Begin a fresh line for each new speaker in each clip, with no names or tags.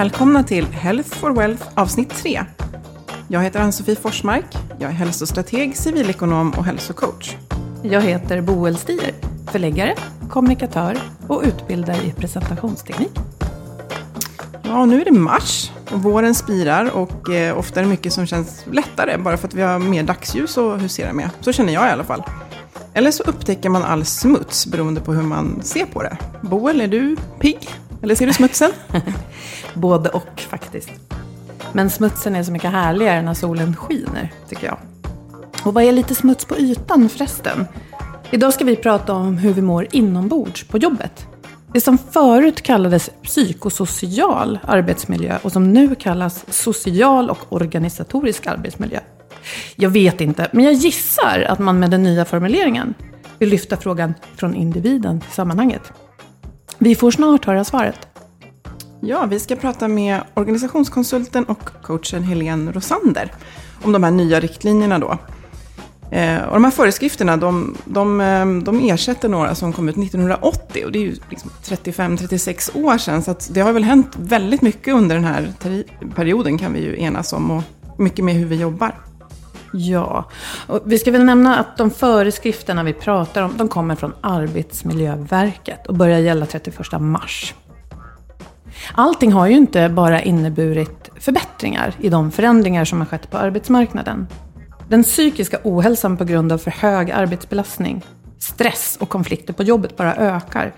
Välkomna till Health for Wealth avsnitt 3. Jag heter Ann-Sofie Forsmark. Jag är hälsostrateg, civilekonom och hälsocoach.
Jag heter Boel Stier, förläggare, kommunikatör och utbildare i presentationsteknik.
Ja, nu är det mars och våren spirar och eh, ofta är det mycket som känns lättare bara för att vi har mer dagsljus att husera med. Så känner jag i alla fall. Eller så upptäcker man all smuts beroende på hur man ser på det. Boel, är du pigg? Eller ser du smutsen?
Både och faktiskt. Men smutsen är så mycket härligare när solen skiner, tycker jag. Och vad är lite smuts på ytan förresten? Idag ska vi prata om hur vi mår inombords på jobbet. Det som förut kallades psykosocial arbetsmiljö och som nu kallas social och organisatorisk arbetsmiljö. Jag vet inte, men jag gissar att man med den nya formuleringen vill lyfta frågan från individen till sammanhanget. Vi får snart höra svaret.
Ja, vi ska prata med organisationskonsulten och coachen Helene Rosander om de här nya riktlinjerna då. Eh, och de här föreskrifterna de, de, eh, de ersätter några som kom ut 1980 och det är ju liksom 35-36 år sedan. Så det har väl hänt väldigt mycket under den här perioden kan vi ju enas om och mycket med hur vi jobbar.
Ja, och vi ska väl nämna att de föreskrifterna vi pratar om, de kommer från Arbetsmiljöverket och börjar gälla 31 mars. Allting har ju inte bara inneburit förbättringar i de förändringar som har skett på arbetsmarknaden. Den psykiska ohälsan på grund av för hög arbetsbelastning, stress och konflikter på jobbet bara ökar.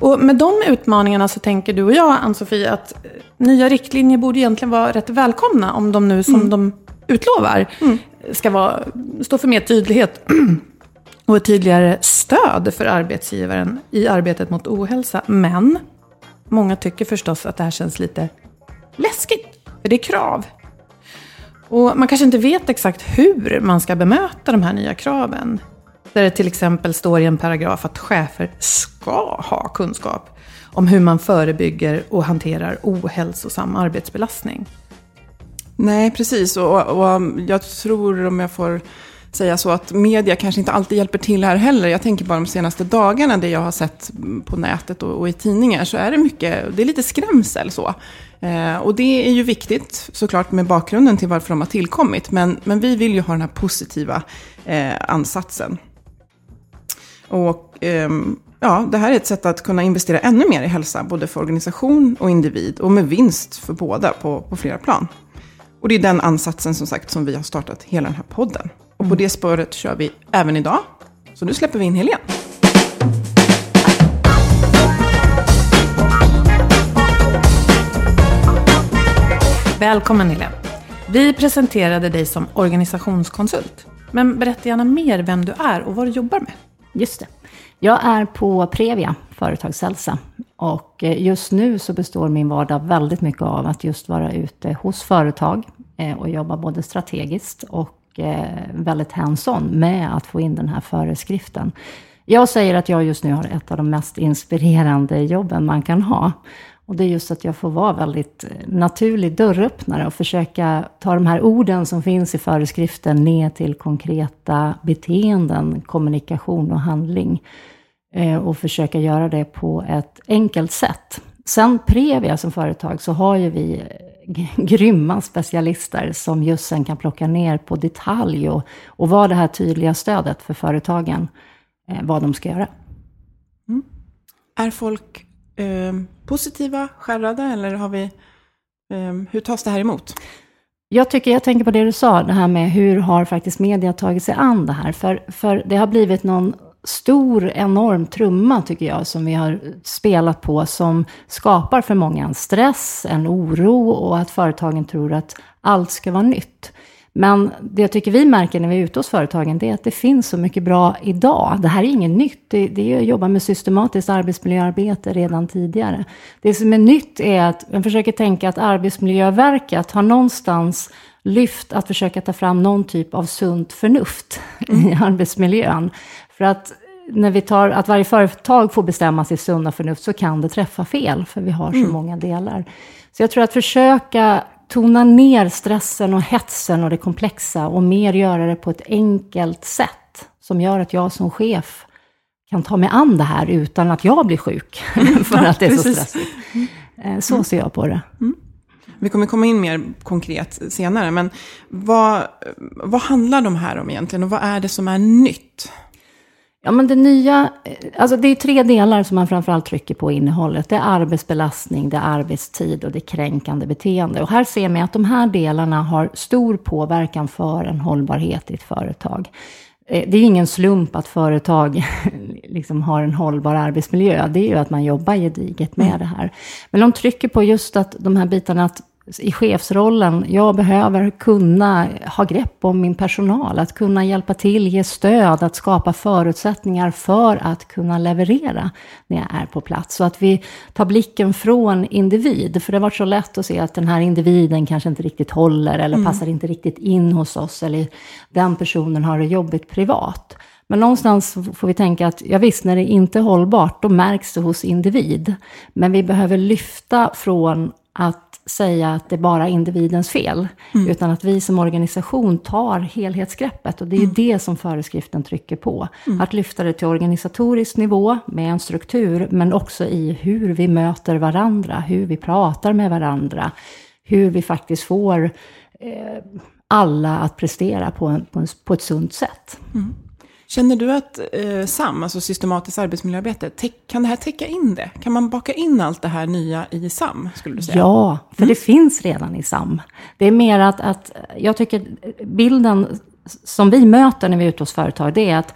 Och med de utmaningarna så tänker du och jag, Ann-Sofie, att nya riktlinjer borde egentligen vara rätt välkomna om de nu, som mm. de utlovar, mm. ska vara, stå för mer tydlighet och ett tydligare stöd för arbetsgivaren i arbetet mot ohälsa. Men många tycker förstås att det här känns lite läskigt, för det är krav. Och man kanske inte vet exakt hur man ska bemöta de här nya kraven. Där det till exempel står i en paragraf att chefer ska ha kunskap om hur man förebygger och hanterar ohälsosam arbetsbelastning.
Nej, precis. Och, och, um, jag tror, om jag får säga så, att media kanske inte alltid hjälper till här heller. Jag tänker bara de senaste dagarna, det jag har sett på nätet och, och i tidningar, så är det mycket, det är lite skrämsel så. Eh, och det är ju viktigt såklart med bakgrunden till varför de har tillkommit. Men, men vi vill ju ha den här positiva eh, ansatsen. Och eh, ja, det här är ett sätt att kunna investera ännu mer i hälsa, både för organisation och individ. Och med vinst för båda på, på flera plan. Och det är den ansatsen som sagt som vi har startat hela den här podden. Och på mm. det spåret kör vi även idag. Så nu släpper vi in Helene.
Välkommen Helene. Vi presenterade dig som organisationskonsult. Men berätta gärna mer vem du är och vad du jobbar med.
Just det. Jag är på Previa Företagshälsa och eh, just nu så består min vardag väldigt mycket av att just vara ute hos företag eh, och jobba både strategiskt och eh, väldigt hands-on med att få in den här föreskriften. Jag säger att jag just nu har ett av de mest inspirerande jobben man kan ha. Och det är just att jag får vara väldigt naturlig dörröppnare och försöka ta de här orden som finns i föreskriften ner till konkreta beteenden, kommunikation och handling. Eh, och försöka göra det på ett enkelt sätt. Sen Previa som företag så har ju vi grymma specialister som just sen kan plocka ner på detalj och, och vara det här tydliga stödet för företagen, eh, vad de ska göra.
Mm. Är folk eh, positiva, skärrade eller har vi, eh, hur tas det här emot?
Jag tycker, jag tänker på det du sa, det här med hur har faktiskt media tagit sig an det här? För, för det har blivit någon stor, enorm trumma, tycker jag, som vi har spelat på, som skapar för många en stress, en oro och att företagen tror att allt ska vara nytt. Men det jag tycker vi märker när vi är ute hos företagen, det är att det finns så mycket bra idag. Det här är inget nytt, det, det är att jobba med systematiskt arbetsmiljöarbete redan tidigare. Det som är nytt är att man försöker tänka att Arbetsmiljöverket har någonstans lyft att försöka ta fram någon typ av sunt förnuft mm. i arbetsmiljön. För att när vi tar att varje företag får bestämma sitt sunda förnuft så kan det träffa fel, för vi har så mm. många delar. Så jag tror att försöka tona ner stressen och hetsen och det komplexa och mer göra det på ett enkelt sätt som gör att jag som chef kan ta mig an det här utan att jag blir sjuk för att det är så stressigt. Mm. Så ser jag på det. Mm.
Vi kommer komma in mer konkret senare, men vad, vad handlar de här om egentligen och vad är det som är nytt?
Ja, men det nya, alltså det är tre delar som man framförallt trycker på i innehållet. Det är arbetsbelastning, det är arbetstid och det är kränkande beteende. Och här ser man att de här delarna har stor påverkan för en hållbarhet i ett företag. Eh, det är ingen slump att företag liksom har en hållbar arbetsmiljö. Det är ju att man jobbar gediget med mm. det här. Men de trycker på just att de här bitarna att i chefsrollen, jag behöver kunna ha grepp om min personal, att kunna hjälpa till, ge stöd, att skapa förutsättningar för att kunna leverera när jag är på plats. Så att vi tar blicken från individ, för det har varit så lätt att se att den här individen kanske inte riktigt håller eller mm. passar inte riktigt in hos oss, eller den personen har det jobbigt privat. Men någonstans får vi tänka att, ja visst, när det inte är hållbart, då märks det hos individ. Men vi behöver lyfta från att säga att det är bara individens fel, mm. utan att vi som organisation tar helhetsgreppet. Och det är mm. det som föreskriften trycker på. Mm. Att lyfta det till organisatorisk nivå med en struktur, men också i hur vi möter varandra, hur vi pratar med varandra, hur vi faktiskt får eh, alla att prestera på, en, på, en, på ett sunt sätt.
Mm. Känner du att eh, SAM, alltså systematiskt arbetsmiljöarbete, kan det här täcka in det? Kan man baka in allt det här nya i SAM, skulle du säga?
Ja, för mm. det finns redan i SAM. Det är mer att, att jag tycker bilden som vi möter när vi är ute hos företag, det är att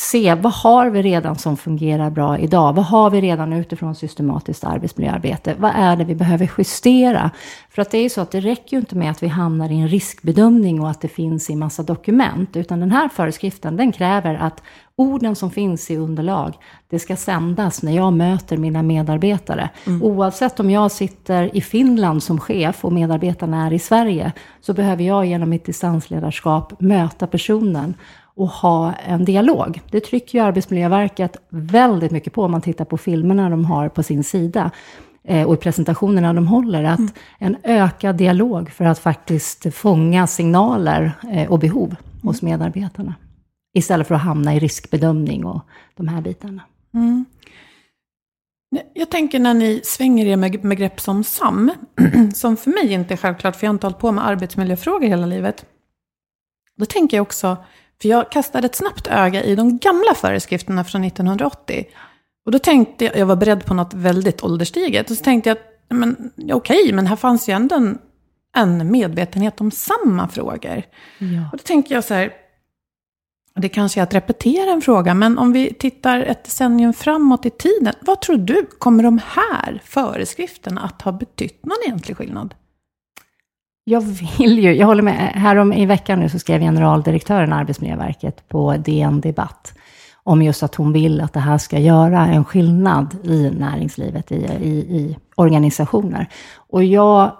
se vad har vi redan som fungerar bra idag? Vad har vi redan utifrån systematiskt arbetsmiljöarbete? Vad är det vi behöver justera? För att det är ju så att det räcker ju inte med att vi hamnar i en riskbedömning och att det finns i massa dokument, utan den här föreskriften, den kräver att orden som finns i underlag, det ska sändas när jag möter mina medarbetare. Mm. Oavsett om jag sitter i Finland som chef och medarbetarna är i Sverige, så behöver jag genom mitt distansledarskap möta personen och ha en dialog. Det trycker ju Arbetsmiljöverket väldigt mycket på om man tittar på filmerna de har på sin sida eh, och i presentationerna de håller, att mm. en ökad dialog för att faktiskt fånga signaler eh, och behov mm. hos medarbetarna. Istället för att hamna i riskbedömning och de här bitarna. Mm.
Jag tänker när ni svänger er med begrepp som SAM, som för mig inte är självklart, för jag har inte hållit på med arbetsmiljöfrågor hela livet. Då tänker jag också för jag kastade ett snabbt öga i de gamla föreskrifterna från 1980. Och då tänkte jag, jag var beredd på något väldigt ålderstiget. Och så tänkte jag, men okej, okay, men här fanns ju ändå en, en medvetenhet om samma frågor. Ja. Och då tänker jag så här, det kanske är att repetera en fråga, men om vi tittar ett decennium framåt i tiden, vad tror du, kommer de här föreskrifterna att ha betytt någon egentlig skillnad?
Jag vill ju, jag håller med. Härom i veckan nu så skrev generaldirektören Arbetsmiljöverket på DN Debatt om just att hon vill att det här ska göra en skillnad i näringslivet, i, i, i organisationer. Och jag,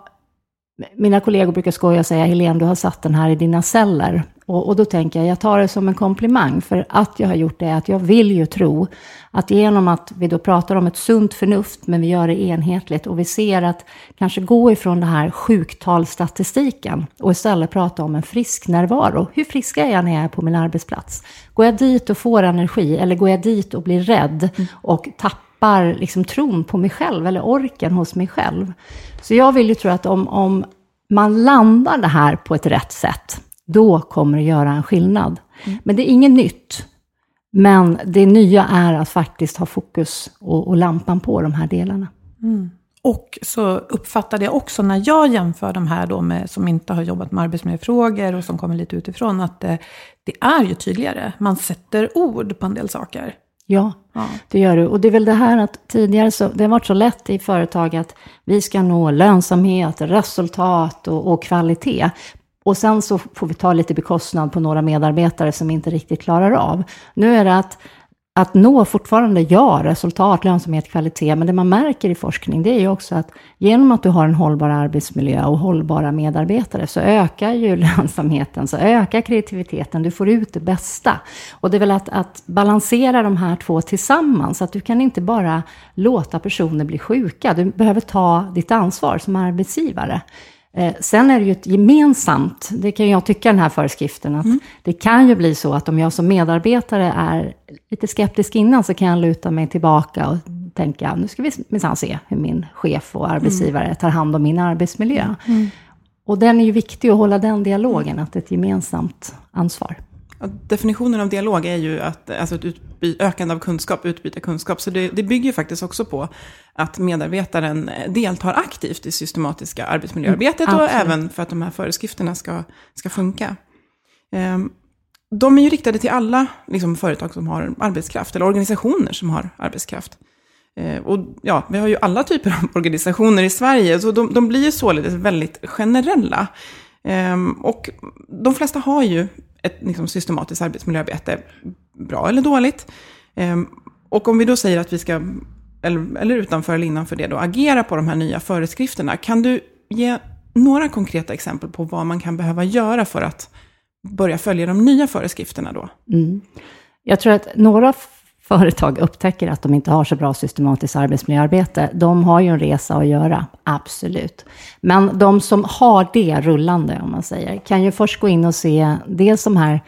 mina kollegor brukar skoja och säga, Helene, du har satt den här i dina celler. Och, och, då tänker jag, jag tar det som en komplimang, för att jag har gjort det, är att jag vill ju tro att genom att vi då pratar om ett sunt förnuft, men vi gör det enhetligt och vi ser att kanske gå ifrån den här sjuktalsstatistiken och istället prata om en frisk närvaro. Hur frisk är jag när jag är på min arbetsplats? Går jag dit och får energi eller går jag dit och blir rädd och tappar liksom tron på mig själv eller orken hos mig själv? Så jag vill ju tro att om, om man landar det här på ett rätt sätt, då kommer det göra en skillnad. Mm. Men det är inget nytt. Men det nya är att faktiskt ha fokus och, och lampan på de här delarna.
Mm. Och så uppfattade jag också när jag jämför de här då med, som inte har jobbat med arbetsmiljöfrågor och som kommer lite utifrån, att det, det är ju tydligare. Man sätter ord på en del saker.
Ja, ja, det gör du. Och det är väl det här att tidigare så, det har varit så lätt i företag att vi ska nå lönsamhet, resultat och, och kvalitet. Och sen så får vi ta lite bekostnad på några medarbetare som inte riktigt klarar av. Nu är det att, att nå fortfarande, ja, resultat, lönsamhet, kvalitet, men det man märker i forskning, det är ju också att genom att du har en hållbar arbetsmiljö och hållbara medarbetare, så ökar ju lönsamheten, så ökar kreativiteten, du får ut det bästa. Och det är väl att, att balansera de här två tillsammans, att du kan inte bara låta personer bli sjuka, du behöver ta ditt ansvar som arbetsgivare. Eh, sen är det ju ett gemensamt, det kan jag tycka den här föreskriften, att mm. det kan ju bli så att om jag som medarbetare är lite skeptisk innan så kan jag luta mig tillbaka och tänka, nu ska vi minsann se hur min chef och arbetsgivare mm. tar hand om min arbetsmiljö. Mm. Och den är ju viktig att hålla den dialogen, att det är ett gemensamt ansvar.
Definitionen av dialog är ju att, alltså ett ökande av kunskap, utbyta kunskap. Så det, det bygger ju faktiskt också på att medarbetaren deltar aktivt i systematiska arbetsmiljöarbetet mm, och även för att de här föreskrifterna ska, ska funka. Um, de är ju riktade till alla liksom, företag som har arbetskraft, eller organisationer som har arbetskraft. Eh, och ja, vi har ju alla typer av organisationer i Sverige, så de, de blir ju således väldigt generella. Eh, och de flesta har ju ett liksom, systematiskt arbetsmiljöarbete, bra eller dåligt. Eh, och om vi då säger att vi ska eller, eller utanför eller innanför det då, agera på de här nya föreskrifterna. Kan du ge några konkreta exempel på vad man kan behöva göra för att börja följa de nya föreskrifterna då?
Mm. Jag tror att några företag upptäcker att de inte har så bra systematiskt arbetsmiljöarbete. De har ju en resa att göra, absolut. Men de som har det rullande, om man säger, kan ju först gå in och se dels de här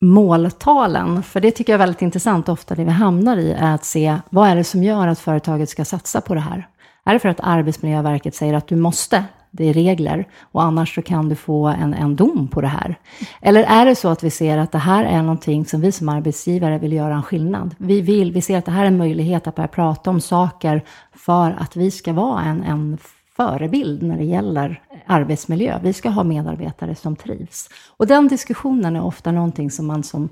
måltalen, för det tycker jag är väldigt intressant ofta det vi hamnar i, är att se vad är det som gör att företaget ska satsa på det här? Är det för att Arbetsmiljöverket säger att du måste, det är regler, och annars så kan du få en, en dom på det här? Eller är det så att vi ser att det här är någonting som vi som arbetsgivare vill göra en skillnad? Vi, vill, vi ser att det här är en möjlighet att börja prata om saker för att vi ska vara en, en förebild när det gäller arbetsmiljö. Vi ska ha medarbetare som trivs. Och den diskussionen är ofta någonting som man som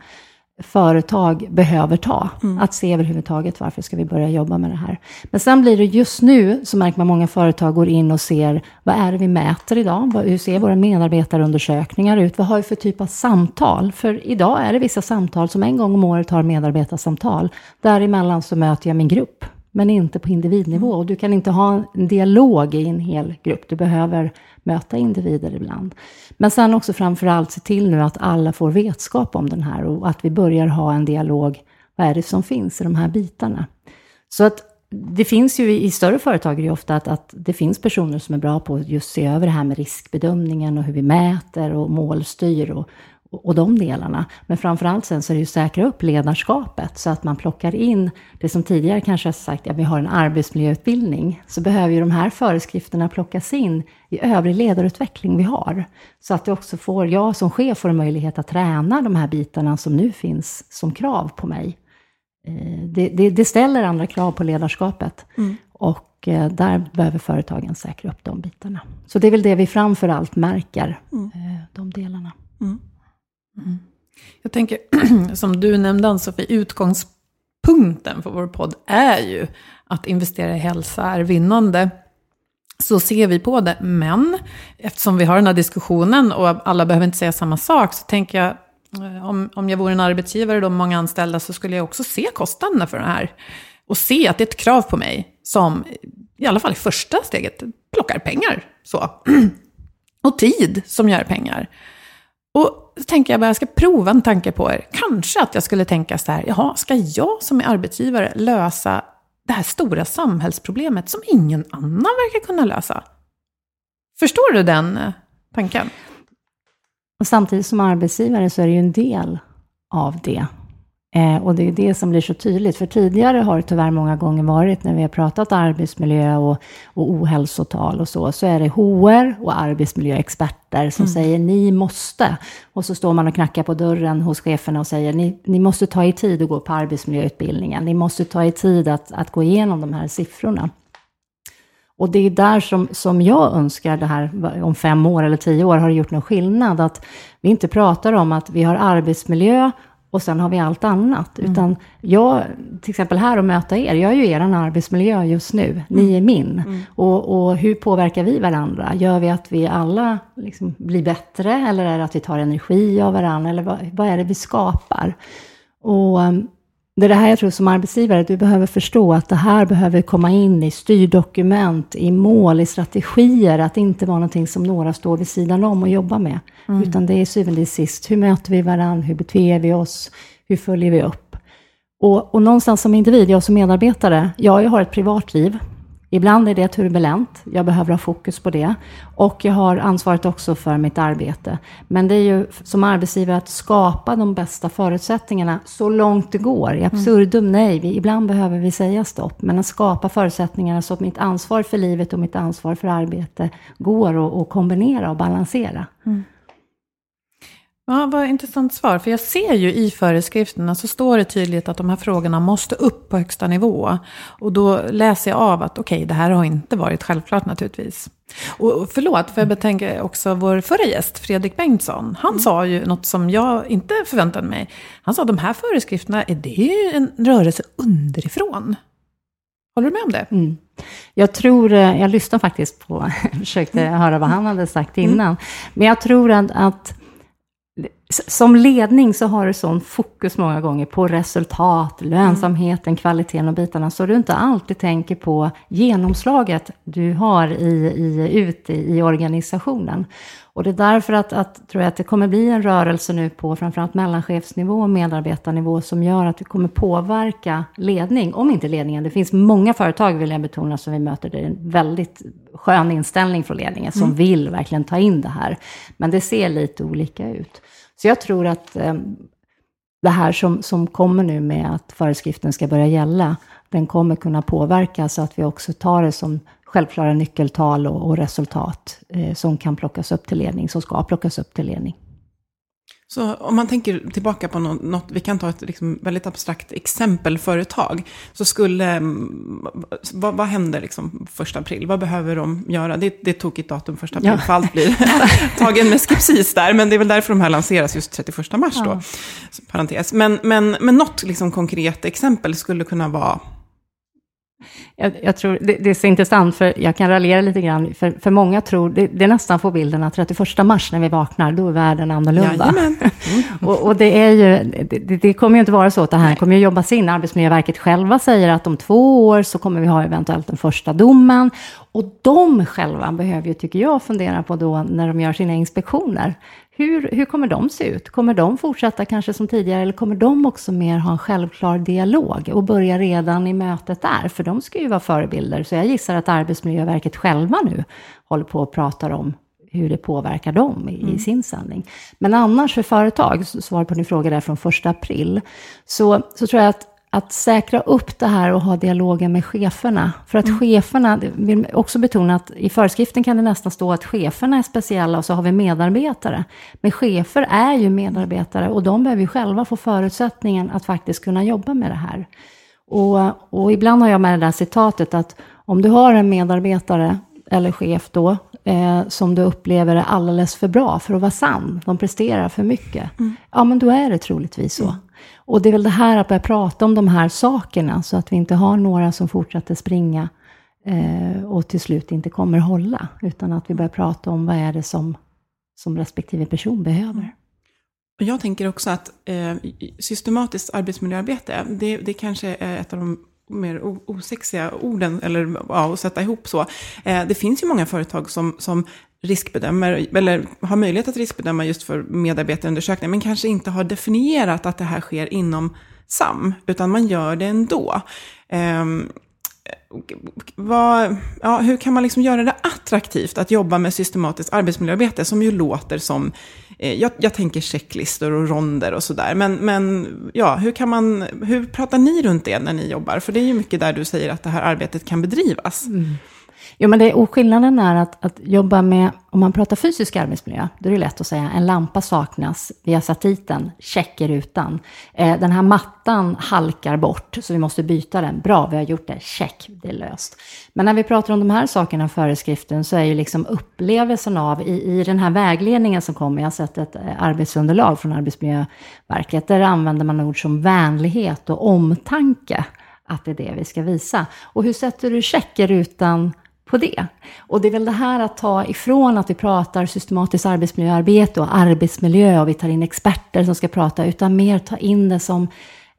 företag behöver ta. Mm. Att se överhuvudtaget varför ska vi börja jobba med det här. Men sen blir det just nu så märker man många företag går in och ser vad är det vi mäter idag? Hur ser våra medarbetarundersökningar ut? Vad har vi för typ av samtal? För idag är det vissa samtal som en gång om året har medarbetarsamtal. Däremellan så möter jag min grupp men inte på individnivå. Och du kan inte ha en dialog i en hel grupp. Du behöver möta individer ibland. Men sen också framför allt se till nu att alla får vetskap om den här och att vi börjar ha en dialog. Vad är det som finns i de här bitarna? Så att det finns ju i större företag är det ofta att, att det finns personer som är bra på att just se över det här med riskbedömningen och hur vi mäter och målstyr och och de delarna. Men framförallt sen så är det ju säkra upp ledarskapet så att man plockar in det som tidigare kanske har sagt, ja vi har en arbetsmiljöutbildning, så behöver ju de här föreskrifterna plockas in i övrig ledarutveckling vi har. Så att det också får, jag som chef får en möjlighet att träna de här bitarna som nu finns som krav på mig. Eh, det, det, det ställer andra krav på ledarskapet. Mm. Och eh, där behöver företagen säkra upp de bitarna. Så det är väl det vi framför allt märker, mm. Eh, de delarna. Mm.
Mm. Jag tänker, som du nämnde Ann-Sofie, utgångspunkten för vår podd är ju att investera i hälsa är vinnande. Så ser vi på det. Men eftersom vi har den här diskussionen och alla behöver inte säga samma sak så tänker jag eh, om, om jag vore en arbetsgivare och med många anställda så skulle jag också se kostnaderna för det här. Och se att det är ett krav på mig som i alla fall i första steget plockar pengar. Så. Och tid som gör pengar. Och så tänker jag bara, jag ska prova en tanke på er. Kanske att jag skulle tänka så här, jaha, ska jag som är arbetsgivare lösa det här stora samhällsproblemet som ingen annan verkar kunna lösa? Förstår du den eh, tanken?
Och samtidigt som arbetsgivare så är det ju en del av det. Eh, och det är det som blir så tydligt. För tidigare har det tyvärr många gånger varit, när vi har pratat arbetsmiljö och, och ohälsotal och så, så är det HR och arbetsmiljöexperter som mm. säger ni måste. Och så står man och knackar på dörren hos cheferna och säger ni, ni måste ta er tid att gå på arbetsmiljöutbildningen. Ni måste ta er tid att, att gå igenom de här siffrorna. Och det är där som, som jag önskar det här, om fem år eller tio år har det gjort någon skillnad, att vi inte pratar om att vi har arbetsmiljö och sen har vi allt annat. Mm. Utan jag, till exempel här och möta er, jag är ju er arbetsmiljö just nu, mm. ni är min. Mm. Och, och, hur påverkar vi varandra? Gör vi att vi alla liksom blir bättre, eller är det att vi tar energi av varandra, eller vad, vad är det vi skapar? Och det är det här jag tror som arbetsgivare, du behöver förstå att det här behöver komma in i styrdokument, i mål, i strategier, att inte vara någonting som några står vid sidan om och jobbar med. Mm. Utan det är syvende och sist, hur möter vi varandra, hur beter vi oss, hur följer vi upp? Och, och någonstans som individ, jag som medarbetare, ja, jag har ett privatliv. Ibland är det turbulent, jag behöver ha fokus på det. Och jag har ansvaret också för mitt arbete. Men det är ju som arbetsgivare att skapa de bästa förutsättningarna så långt det går. I absurdum, mm. nej, vi, ibland behöver vi säga stopp. Men att skapa förutsättningarna så att mitt ansvar för livet och mitt ansvar för arbete går att kombinera och balansera. Mm.
Ja, vad intressant svar. För jag ser ju i föreskrifterna så står det tydligt att de här frågorna måste upp på högsta nivå. Och då läser jag av att okej, okay, det här har inte varit självklart naturligtvis. Och förlåt, för jag betänker också vår förra gäst, Fredrik Bengtsson. Han mm. sa ju något som jag inte förväntade mig. Han sa att de här föreskrifterna, är det en rörelse underifrån? Håller du med om det? Mm.
Jag tror, eh, jag lyssnade faktiskt på, försökte höra vad han hade sagt innan. Mm. Men jag tror att, att th- som ledning så har du sån fokus många gånger på resultat, lönsamheten, kvaliteten och bitarna, så du inte alltid tänker på genomslaget du har i, i, ute i organisationen. Och det är därför att, att, tror jag att det kommer bli en rörelse nu på framförallt mellanchefsnivå och medarbetarnivå som gör att vi kommer påverka ledning, om inte ledningen. Det finns många företag, vill jag betona, som vi möter. Det är en väldigt skön inställning från ledningen som mm. vill verkligen ta in det här. Men det ser lite olika ut. Så jag tror att eh, det här som, som kommer nu med att föreskriften ska börja gälla, den kommer kunna påverka så att vi också tar det som självklara nyckeltal och, och resultat eh, som kan plockas upp till ledning, som ska plockas upp till ledning.
Så om man tänker tillbaka på något, vi kan ta ett liksom väldigt abstrakt exempelföretag. Så skulle, mm, vad, vad händer liksom första april? Vad behöver de göra? Det, det är ett tokigt datum första april, ja. för allt blir tagen med skepsis där. Men det är väl därför de här lanseras just 31 mars då. Ja. Parentes. Men, men, men något liksom konkret exempel skulle kunna vara
jag, jag, tror det, det, är så intressant, för jag kan raljera lite grann, för, för många tror, det, det nästan får bilden att 31 mars när vi vaknar, då är världen annorlunda. Mm. och, och, det är ju, det, det, kommer ju inte vara så att det här kommer ju jobbas in. Arbetsmiljöverket själva säger att om två år så kommer vi ha eventuellt den första domen. Och de själva behöver ju, tycker jag, fundera på då när de gör sina inspektioner. Hur, hur kommer de se ut? Kommer de fortsätta kanske som tidigare eller kommer de också mer ha en självklar dialog och börja redan i mötet där? För de ska ju vara förebilder. Så jag gissar att Arbetsmiljöverket själva nu håller på och pratar om hur det påverkar dem i, mm. sin sändning. Men annars för företag, svar på din fråga där från första april, så, så tror jag att att säkra upp det här och ha dialogen med cheferna. För att mm. cheferna, vill också betona att i föreskriften kan det nästan stå att cheferna är speciella och så har vi medarbetare. Men chefer är ju medarbetare och de behöver ju själva få förutsättningen att faktiskt kunna jobba med det här. Och, och ibland har jag med det där citatet att om du har en medarbetare eller chef då, eh, som du upplever är alldeles för bra för att vara sann, de presterar för mycket, mm. ja men då är det troligtvis så. Mm. Och det är väl det här att börja prata om de här sakerna, så att vi inte har några som fortsätter springa eh, och till slut inte kommer hålla, utan att vi börjar prata om vad är det som, som respektive person behöver. Mm.
Och jag tänker också att eh, systematiskt arbetsmiljöarbete, det, det kanske är ett av de mer osexiga orden, eller ja, att sätta ihop så. Eh, det finns ju många företag som, som riskbedömer, eller har möjlighet att riskbedöma just för medarbetarundersökningar, men kanske inte har definierat att det här sker inom SAM, utan man gör det ändå. Eh, vad, ja, hur kan man liksom göra det attraktivt att jobba med systematiskt arbetsmiljöarbete som ju låter som, eh, jag, jag, tänker checklistor och ronder och sådär. Men, men ja, hur, kan man, hur pratar ni runt det när ni jobbar? För det är ju mycket där du säger att det här arbetet kan bedrivas. Mm.
Jo, men det, är skillnaden är att, att jobba med, om man pratar fysisk arbetsmiljö, då är det lätt att säga en lampa saknas, vi har satt dit den, check i rutan. Eh, den här mattan halkar bort, så vi måste byta den. Bra, vi har gjort det, check, det är löst. Men när vi pratar om de här sakerna, föreskriften, så är ju liksom upplevelsen av, i, i den här vägledningen som kommer, jag har sett ett eh, arbetsunderlag från Arbetsmiljöverket, där använder man ord som vänlighet och omtanke att det är det vi ska visa. Och hur sätter du check i rutan på det. Och det är väl det här att ta ifrån att vi pratar systematiskt arbetsmiljöarbete och arbetsmiljö och vi tar in experter som ska prata, utan mer ta in det som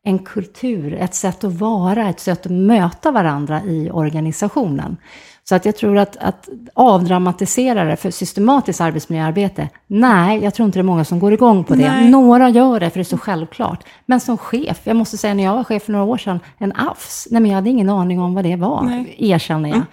en kultur, ett sätt att vara, ett sätt att möta varandra i organisationen. Så att jag tror att, att avdramatisera det för systematiskt arbetsmiljöarbete, nej, jag tror inte det är många som går igång på det. Nej. Några gör det, för det är så självklart. Men som chef, jag måste säga när jag var chef för några år sedan, en AFS, nej men jag hade ingen aning om vad det var, nej. erkänner jag. Mm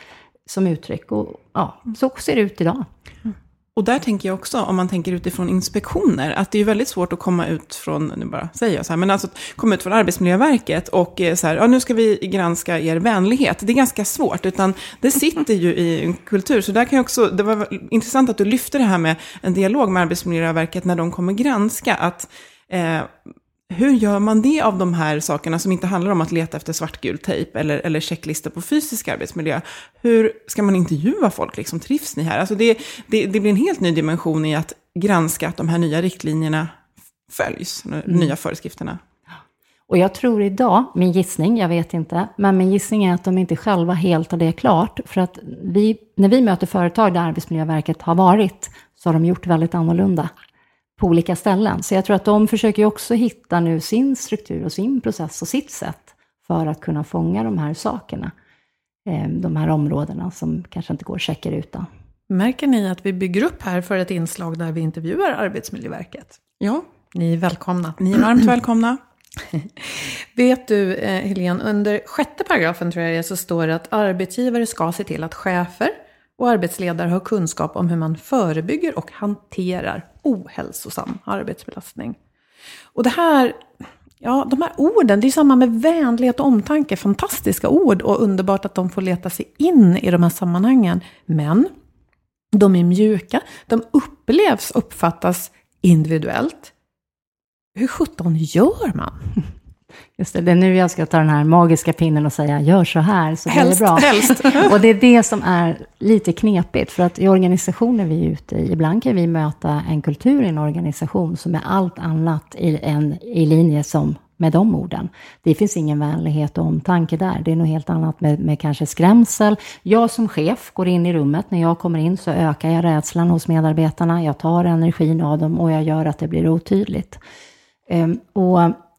som uttryck. Och ja, så ser det ut idag. Mm.
Och där tänker jag också, om man tänker utifrån inspektioner, att det är väldigt svårt att komma ut från, nu bara säger jag så här, men alltså komma ut från Arbetsmiljöverket och eh, så här, ja nu ska vi granska er vänlighet. Det är ganska svårt, utan det sitter ju i en kultur. Så där kan jag också, det var intressant att du lyfte det här med en dialog med Arbetsmiljöverket när de kommer granska, att eh, hur gör man det av de här sakerna som inte handlar om att leta efter svartgul tejp eller, eller checklistor på fysisk arbetsmiljö? Hur ska man intervjua folk? Liksom, trivs ni här? Alltså det, det, det blir en helt ny dimension i att granska att de här nya riktlinjerna följs, de mm. nya föreskrifterna.
Och jag tror idag, min gissning, jag vet inte, men min gissning är att de inte själva helt har det klart. För att vi, när vi möter företag där Arbetsmiljöverket har varit, så har de gjort väldigt annorlunda på olika ställen. Så jag tror att de försöker också hitta nu sin struktur och sin process och sitt sätt för att kunna fånga de här sakerna. Eh, de här områdena som kanske inte går att checka utan.
Märker ni att vi bygger upp här för ett inslag där vi intervjuar Arbetsmiljöverket?
Ja.
Ni är välkomna.
Ni är varmt välkomna.
Vet du, eh, Helene, under sjätte paragrafen tror jag det är, så står det att arbetsgivare ska se till att chefer och arbetsledare har kunskap om hur man förebygger och hanterar ohälsosam arbetsbelastning. Och det här, ja, de här orden, det är samma med vänlighet och omtanke, fantastiska ord och underbart att de får leta sig in i de här sammanhangen. Men de är mjuka, de upplevs, uppfattas individuellt. Hur sjutton gör man?
Just det, det är nu jag ska ta den här magiska pinnen och säga gör så här så blir det bra.
Helst.
och det är det som är lite knepigt, för att i organisationer vi är ute i, ibland kan vi möta en kultur i en organisation som är allt annat i, en, i linje som med de orden. Det finns ingen vänlighet och omtanke där. Det är något helt annat med, med kanske skrämsel. Jag som chef går in i rummet. När jag kommer in så ökar jag rädslan hos medarbetarna. Jag tar energin av dem och jag gör att det blir otydligt. Um, och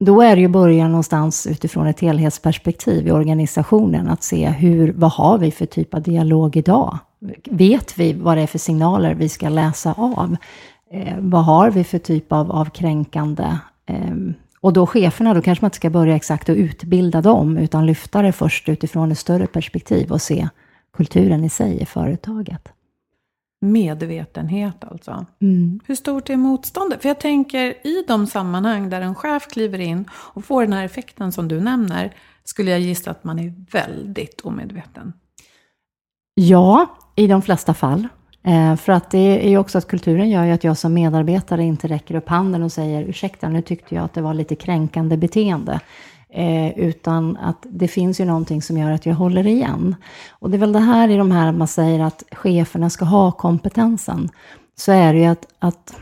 då är det ju början någonstans utifrån ett helhetsperspektiv i organisationen att se hur, vad har vi för typ av dialog idag? Vet vi vad det är för signaler vi ska läsa av? Eh, vad har vi för typ av, av kränkande? Eh, och då cheferna, då kanske man inte ska börja exakt att utbilda dem, utan lyfta det först utifrån ett större perspektiv och se kulturen i sig i företaget.
Medvetenhet alltså. Mm. Hur stort är motståndet? För jag tänker i de sammanhang där en chef kliver in och får den här effekten som du nämner, skulle jag gissa att man är väldigt omedveten.
Ja, i de flesta fall. Eh, för att det är ju också att kulturen gör ju att jag som medarbetare inte räcker upp handen och säger ursäkta, nu tyckte jag att det var lite kränkande beteende. Eh, utan att det finns ju någonting som gör att jag håller igen. Och det är väl det här i de här man säger att cheferna ska ha kompetensen. Så är det ju att, att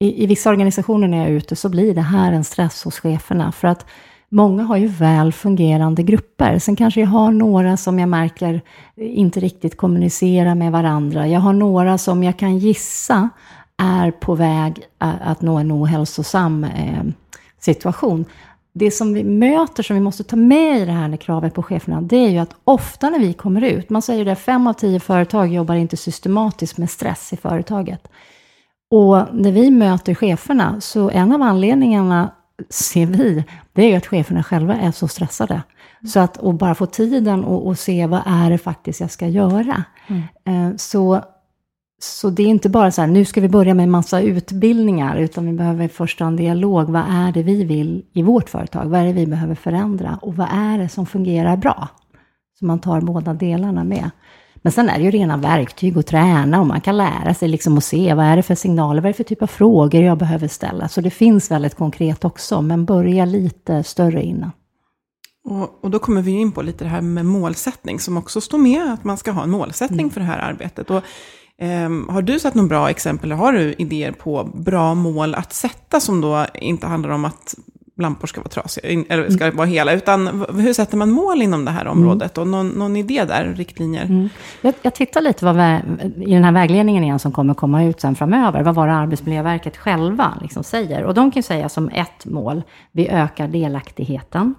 i, i vissa organisationer när jag är ute så blir det här en stress hos cheferna. För att många har ju väl fungerande grupper. Sen kanske jag har några som jag märker inte riktigt kommunicerar med varandra. Jag har några som jag kan gissa är på väg att nå en ohälsosam eh, situation. Det som vi möter, som vi måste ta med i det här med kravet på cheferna, det är ju att ofta när vi kommer ut, man säger det, fem av tio företag jobbar inte systematiskt med stress i företaget. Och när vi möter cheferna, så en av anledningarna ser vi, det är ju att cheferna själva är så stressade. Så att och bara få tiden och, och se vad är det faktiskt jag ska göra. Mm. Eh, så, så det är inte bara så här, nu ska vi börja med en massa utbildningar, utan vi behöver först ha en dialog. Vad är det vi vill i vårt företag? Vad är det vi behöver förändra? Och vad är det som fungerar bra? Så man tar båda delarna med. Men sen är det ju rena verktyg att träna och man kan lära sig liksom att se vad är det för signaler, vad är det för typ av frågor jag behöver ställa. Så det finns väldigt konkret också, men börja lite större innan.
Och, och, då kommer vi in på lite det här med målsättning, som också står med, att man ska ha en målsättning mm. för det här arbetet. Och, eh, har du sett några bra exempel, eller har du idéer på bra mål att sätta, som då inte handlar om att lampor ska vara trasiga, eller ska mm. vara hela, utan hur sätter man mål inom det här området? Mm. Och någon, någon idé där, riktlinjer? Mm.
Jag, jag tittar lite vad i den här vägledningen igen som kommer komma ut sen framöver, vad var det Arbetsmiljöverket själva liksom säger? Och de kan säga som ett mål, vi ökar delaktigheten,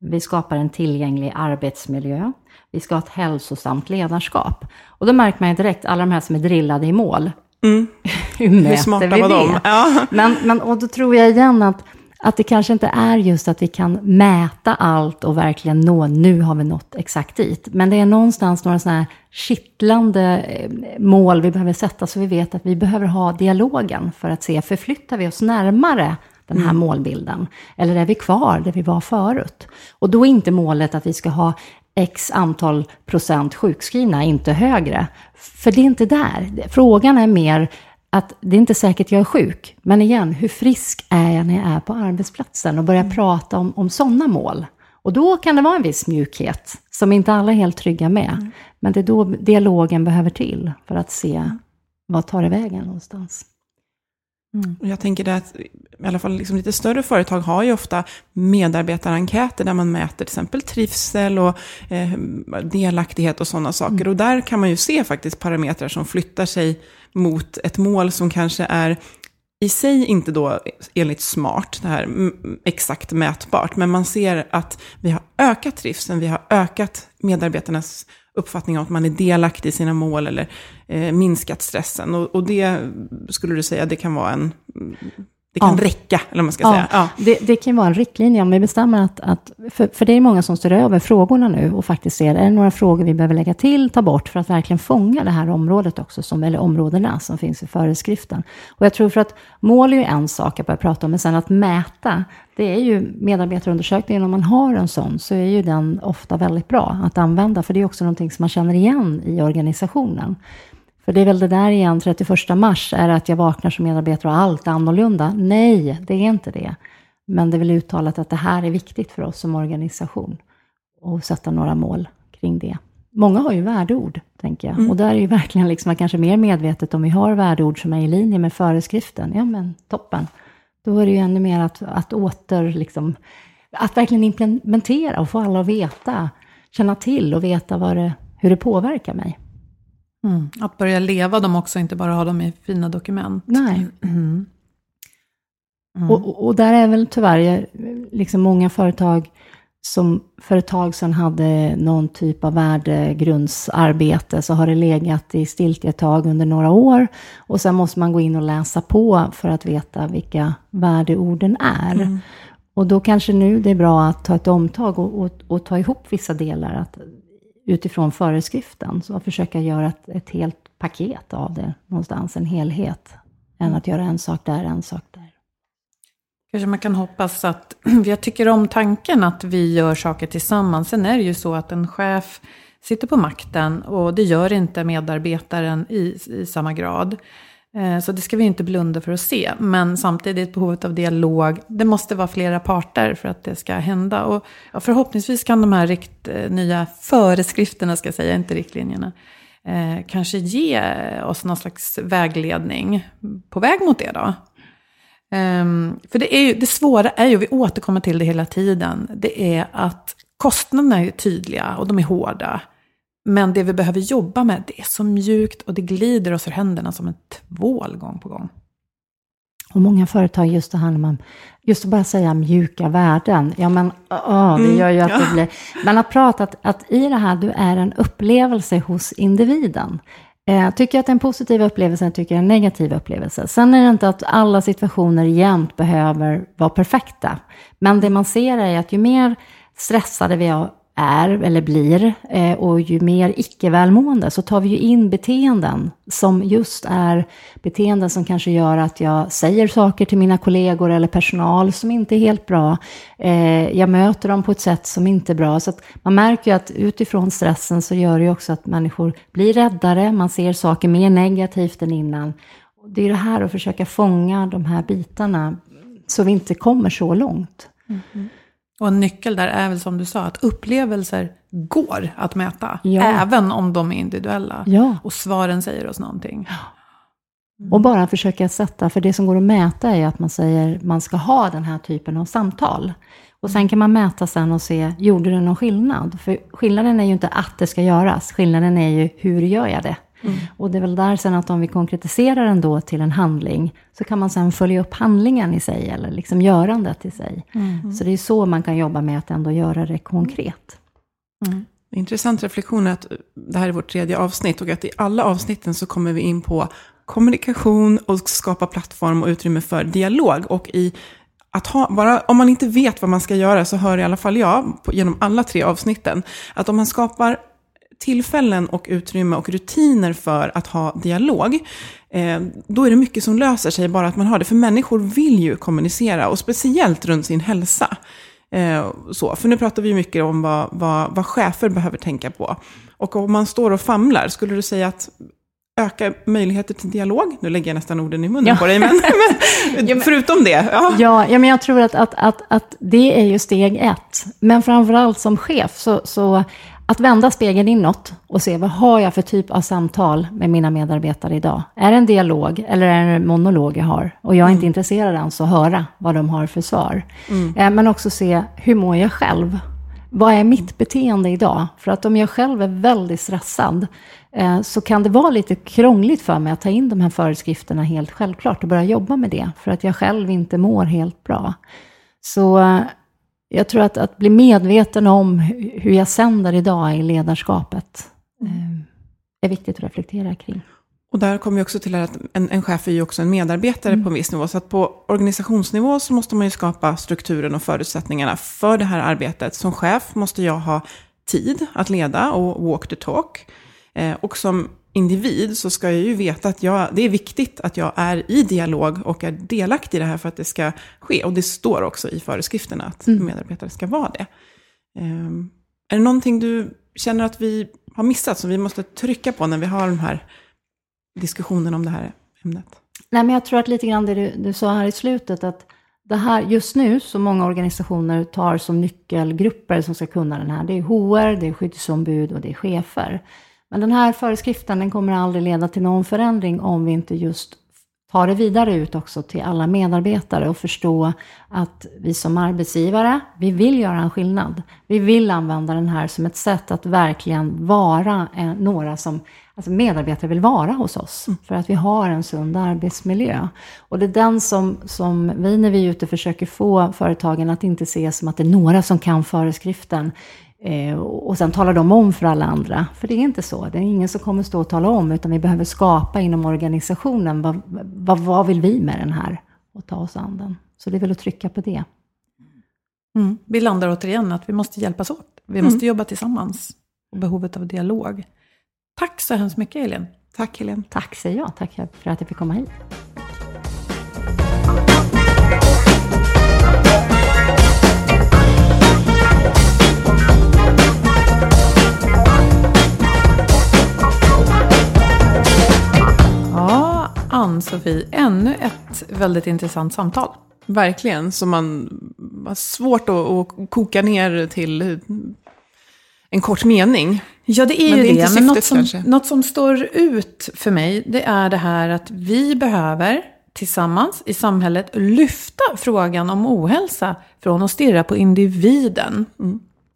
vi skapar en tillgänglig arbetsmiljö, vi ska ha ett hälsosamt ledarskap. Och då märker man ju direkt, alla de här som är drillade i mål,
Mm. hur, hur smarta var de?
Ja. Men, men, och då tror jag igen att att det kanske inte är just att vi kan mäta allt och verkligen nå, nu har vi nått exakt dit. Men det är någonstans några sådana här kittlande eh, mål vi behöver sätta, så vi vet att vi behöver ha dialogen för att se, förflyttar vi oss närmare den här mm. målbilden? Eller är vi kvar där vi var förut? Och då är inte målet att vi ska ha x antal procent sjukskrivna, inte högre. För det är inte där. Frågan är mer, att det är inte säkert jag är sjuk. Men igen, hur frisk är jag när jag är på arbetsplatsen och börjar mm. prata om, om sådana mål? Och då kan det vara en viss mjukhet som inte alla är helt trygga med. Mm. Men det är då dialogen behöver till för att se mm. vad tar det vägen någonstans.
Mm. Jag tänker att i alla fall liksom lite större företag har ju ofta medarbetarenkäter där man mäter till exempel trivsel och eh, delaktighet och sådana saker. Mm. Och där kan man ju se faktiskt parametrar som flyttar sig mot ett mål som kanske är i sig inte då enligt smart, det här exakt mätbart, men man ser att vi har ökat trivseln, vi har ökat medarbetarnas uppfattning om att man är delaktig i sina mål eller eh, minskat stressen. Och, och, det skulle du säga, det kan vara en det kan ja. räcka, eller man ska ja. säga. Ja.
Det, det kan vara en riktlinje om vi bestämmer att, att för, för det är många som står över frågorna nu och faktiskt ser, är det några frågor vi behöver lägga till, ta bort för att verkligen fånga det här området också, som, eller områdena som finns i föreskriften. Och jag tror för att mål är ju en sak att börja prata om, men sen att mäta, det är ju medarbetarundersökningen, om man har en sån, så är ju den ofta väldigt bra att använda, för det är också någonting som man känner igen i organisationen. För det är väl det där igen, 31 mars, är att jag vaknar som medarbetare och allt är annorlunda. Nej, det är inte det. Men det är väl uttalat att det här är viktigt för oss som organisation. Och sätta några mål kring det. Många har ju värdeord, tänker jag. Mm. Och där är ju verkligen liksom kanske mer medvetet om vi har värdeord som är i linje med föreskriften. Ja, men toppen. Då är det ju ännu mer att, att åter, liksom, att verkligen implementera och få alla att veta, känna till och veta det, hur det påverkar mig.
Mm. Att börja leva dem också, inte bara ha dem i fina dokument.
Nej. Mm. Mm. Och, och, där är väl tyvärr liksom många företag som för ett tag sedan hade någon typ av värdegrundsarbete, så har det legat i stiltje ett tag under några år. Och sen måste man gå in och läsa på för att veta vilka värdeorden är. Mm. Och då kanske nu det är bra att ta ett omtag och, och, och ta ihop vissa delar. Att utifrån föreskriften. Så att försöka göra ett, ett helt paket av det någonstans, en helhet. Än att göra en sak där, en sak där.
Kanske man kan hoppas att, jag tycker om tanken att vi gör saker tillsammans. Sen är det ju så att en chef sitter på makten och det gör inte medarbetaren i, i samma grad. Eh, så det ska vi inte blunda för att se. Men samtidigt behovet av dialog. Det måste vara flera parter för att det ska hända. Och förhoppningsvis kan de här rikt, eh, nya föreskrifterna, ska jag säga, inte riktlinjerna, eh, kanske ge oss någon slags vägledning på väg mot det då. Um, för det, är ju, det svåra är ju, vi återkommer till det hela tiden, det är att kostnaderna är tydliga och de är hårda. Men det vi behöver jobba med, det är så mjukt och det glider oss ur händerna som en tvål gång på gång.
Och många företag, just det handlar om, just att bara säga mjuka värden, ja men åh, det gör ju att det blir... Man har pratat att i det här, du är en upplevelse hos individen. Eh, tycker jag att det är en positiv upplevelse, tycker jag är en negativ upplevelse. Sen är det inte att alla situationer jämt behöver vara perfekta. Men det man ser är att ju mer stressade vi är eller blir eh, och ju mer icke-välmående så tar vi ju in beteenden som just är beteenden som kanske gör att jag säger saker till mina kollegor eller personal som inte är helt bra. Eh, jag möter dem på ett sätt som inte är bra. Så att man märker ju att utifrån stressen så gör det ju också att människor blir räddare, man ser saker mer negativt än innan. Det är det här att försöka fånga de här bitarna så vi inte kommer så långt. Mm.
Och en nyckel där är väl som du sa, att upplevelser går att mäta. Ja. Även om de är individuella.
Ja.
Och svaren säger oss någonting.
Mm. Och bara försöka sätta, för det som går att mäta är att man säger man ska ha den här typen av samtal. Och sen kan man mäta sen och se, gjorde det någon skillnad? För skillnaden är ju inte att det ska göras, skillnaden är ju hur gör jag det? Mm. Och det är väl där sen att om vi konkretiserar den då till en handling, så kan man sen följa upp handlingen i sig, eller liksom görandet i sig. Mm. Så det är så man kan jobba med att ändå göra det konkret.
Mm. Intressant reflektion att det här är vårt tredje avsnitt och att i alla avsnitten så kommer vi in på kommunikation och skapa plattform och utrymme för dialog. Och i att ha, bara, om man inte vet vad man ska göra så hör i alla fall jag genom alla tre avsnitten att om man skapar tillfällen och utrymme och rutiner för att ha dialog, eh, då är det mycket som löser sig bara att man har det. För människor vill ju kommunicera, och speciellt runt sin hälsa. Eh, så, för nu pratar vi mycket om vad, vad, vad chefer behöver tänka på. Och om man står och famlar, skulle du säga att öka möjligheter till dialog. Nu lägger jag nästan orden i munnen ja. på dig, men, men, ja, men förutom det.
Ja. ja, ja, men jag tror att, att, att, att det är ju steg ett. Men framförallt som chef så, så att vända spegeln inåt och se vad har jag för typ av samtal med mina medarbetare idag? Är det en dialog eller är det en monolog jag har? Och jag är mm. inte intresserad ens att höra vad de har för svar. Mm. Eh, men också se, hur mår jag själv? Vad är mitt beteende idag? För att om jag själv är väldigt stressad eh, så kan det vara lite krångligt för mig att ta in de här föreskrifterna helt självklart och börja jobba med det. För att jag själv inte mår helt bra. Så eh, jag tror att, att bli medveten om hur jag sänder idag i ledarskapet eh, är viktigt att reflektera kring.
Och där kommer vi också till att en, en chef är ju också en medarbetare mm. på en viss nivå. Så att på organisationsnivå så måste man ju skapa strukturen och förutsättningarna för det här arbetet. Som chef måste jag ha tid att leda och walk the talk. Eh, och som individ så ska jag ju veta att jag, det är viktigt att jag är i dialog och är delaktig i det här för att det ska ske. Och det står också i föreskrifterna att mm. medarbetare ska vara det. Um, är det någonting du känner att vi har missat som vi måste trycka på när vi har de här diskussionerna om det här ämnet?
Nej, men jag tror att lite grann det du, du sa här i slutet, att det här just nu, så många organisationer tar som nyckelgrupper som ska kunna den här, det är HR, det är skyddsombud och det är chefer. Men den här föreskriften den kommer aldrig leda till någon förändring om vi inte just tar det vidare ut också till alla medarbetare och förstå att vi som arbetsgivare, vi vill göra en skillnad. Vi vill använda den här som ett sätt att verkligen vara eh, några som alltså medarbetare vill vara hos oss. Mm. För att vi har en sund arbetsmiljö. Och det är den som, som vi när vi är ute försöker få företagen att inte se som att det är några som kan föreskriften. Eh, och sen talar de om för alla andra. För det är inte så. Det är ingen som kommer stå och tala om, utan vi behöver skapa inom organisationen. Vad, vad, vad vill vi med den här? Och ta oss an den. Så det är väl att trycka på det.
Mm. Vi landar återigen att vi måste hjälpas åt. Vi måste mm. jobba tillsammans. Och behovet av dialog. Tack så hemskt mycket Helene.
Tack Helene.
Tack säger jag. Tack för att jag fick komma hit.
Ann-Sofie, ännu ett väldigt intressant samtal.
Verkligen, som man har svårt att, att koka ner till en kort mening.
Ja, det är men ju det. det. men något som, något som står ut för mig, det är det här att vi behöver tillsammans i samhället lyfta frågan om ohälsa från att stirra på individen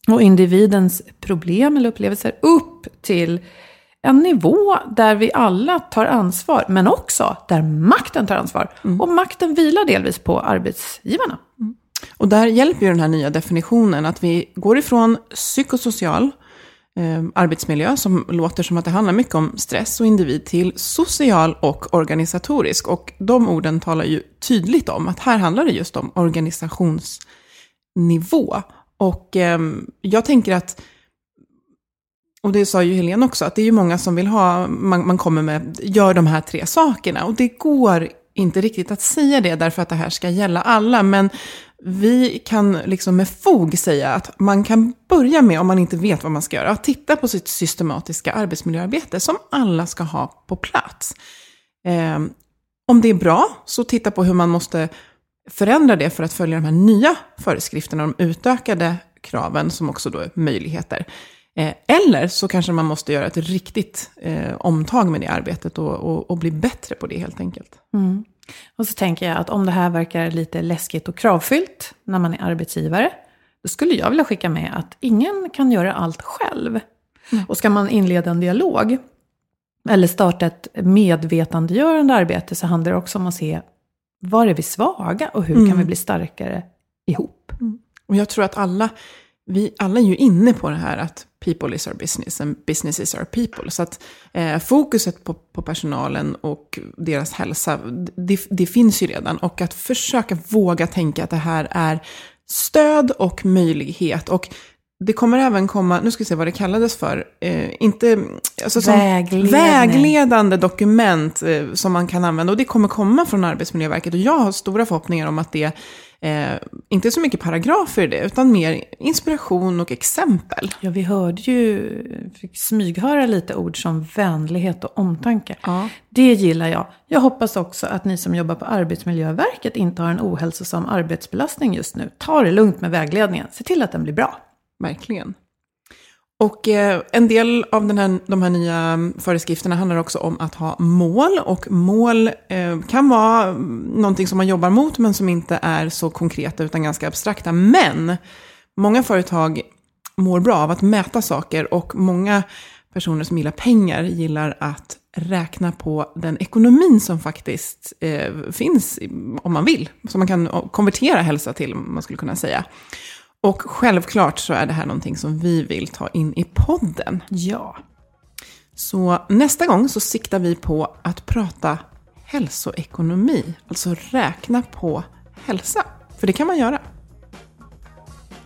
och individens problem eller upplevelser upp till en nivå där vi alla tar ansvar, men också där makten tar ansvar. Och makten vilar delvis på arbetsgivarna.
Och där hjälper ju den här nya definitionen att vi går ifrån psykosocial eh, arbetsmiljö, som låter som att det handlar mycket om stress och individ, till social och organisatorisk. Och de orden talar ju tydligt om att här handlar det just om organisationsnivå. Och eh, jag tänker att och det sa ju Helene också, att det är ju många som vill ha, man, man kommer med, gör de här tre sakerna. Och det går inte riktigt att säga det därför att det här ska gälla alla. Men vi kan liksom med fog säga att man kan börja med, om man inte vet vad man ska göra, att titta på sitt systematiska arbetsmiljöarbete som alla ska ha på plats. Eh, om det är bra, så titta på hur man måste förändra det för att följa de här nya föreskrifterna, de utökade kraven som också då är möjligheter. Eh, eller så kanske man måste göra ett riktigt eh, omtag med det arbetet och, och, och, bli bättre på det helt enkelt.
Mm. Och så tänker jag att om det här verkar lite läskigt och kravfyllt när man är arbetsgivare, då skulle jag vilja skicka med att ingen kan göra allt själv. Mm. Och ska man inleda en dialog, eller starta ett medvetandegörande arbete, så handlar det också om att se var är vi svaga och hur mm. kan vi bli starkare ihop.
Mm. Och jag tror att alla, vi alla är ju inne på det här att people is our business and business is our people. Så att eh, fokuset på, på, personalen och deras hälsa, det, det, finns ju redan. Och att försöka våga tänka att det här är stöd och möjlighet. Och det kommer även komma, nu ska vi se vad det kallades för, eh, inte, alltså som vägledande dokument eh, som man kan använda. Och det kommer komma från Arbetsmiljöverket. Och jag har stora förhoppningar om att det Eh, inte så mycket paragrafer i det, utan mer inspiration och exempel.
Ja, vi hörde ju, fick smyghöra lite ord som vänlighet och omtanke. Ja. Det gillar jag. Jag hoppas också att ni som jobbar på Arbetsmiljöverket inte har en ohälsosam arbetsbelastning just nu. Ta det lugnt med vägledningen. Se till att den blir bra.
Verkligen. Och eh, en del av den här, de här nya mm, föreskrifterna handlar också om att ha mål. Och mål eh, kan vara mm, någonting som man jobbar mot, men som inte är så konkreta, utan ganska abstrakta. Men många företag mår bra av att mäta saker, och många personer som gillar pengar gillar att räkna på den ekonomin som faktiskt eh, finns, om man vill. Som man kan konvertera hälsa till, man skulle kunna säga. Och självklart så är det här någonting som vi vill ta in i podden.
Ja.
Så nästa gång så siktar vi på att prata hälsoekonomi, alltså räkna på hälsa. För det kan man göra.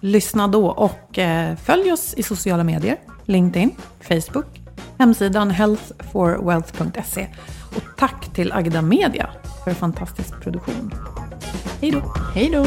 Lyssna då och eh, följ oss i sociala medier, LinkedIn, Facebook, hemsidan healthforwealth.se. Och tack till Agda Media för fantastisk produktion. Hej då!
Hej då!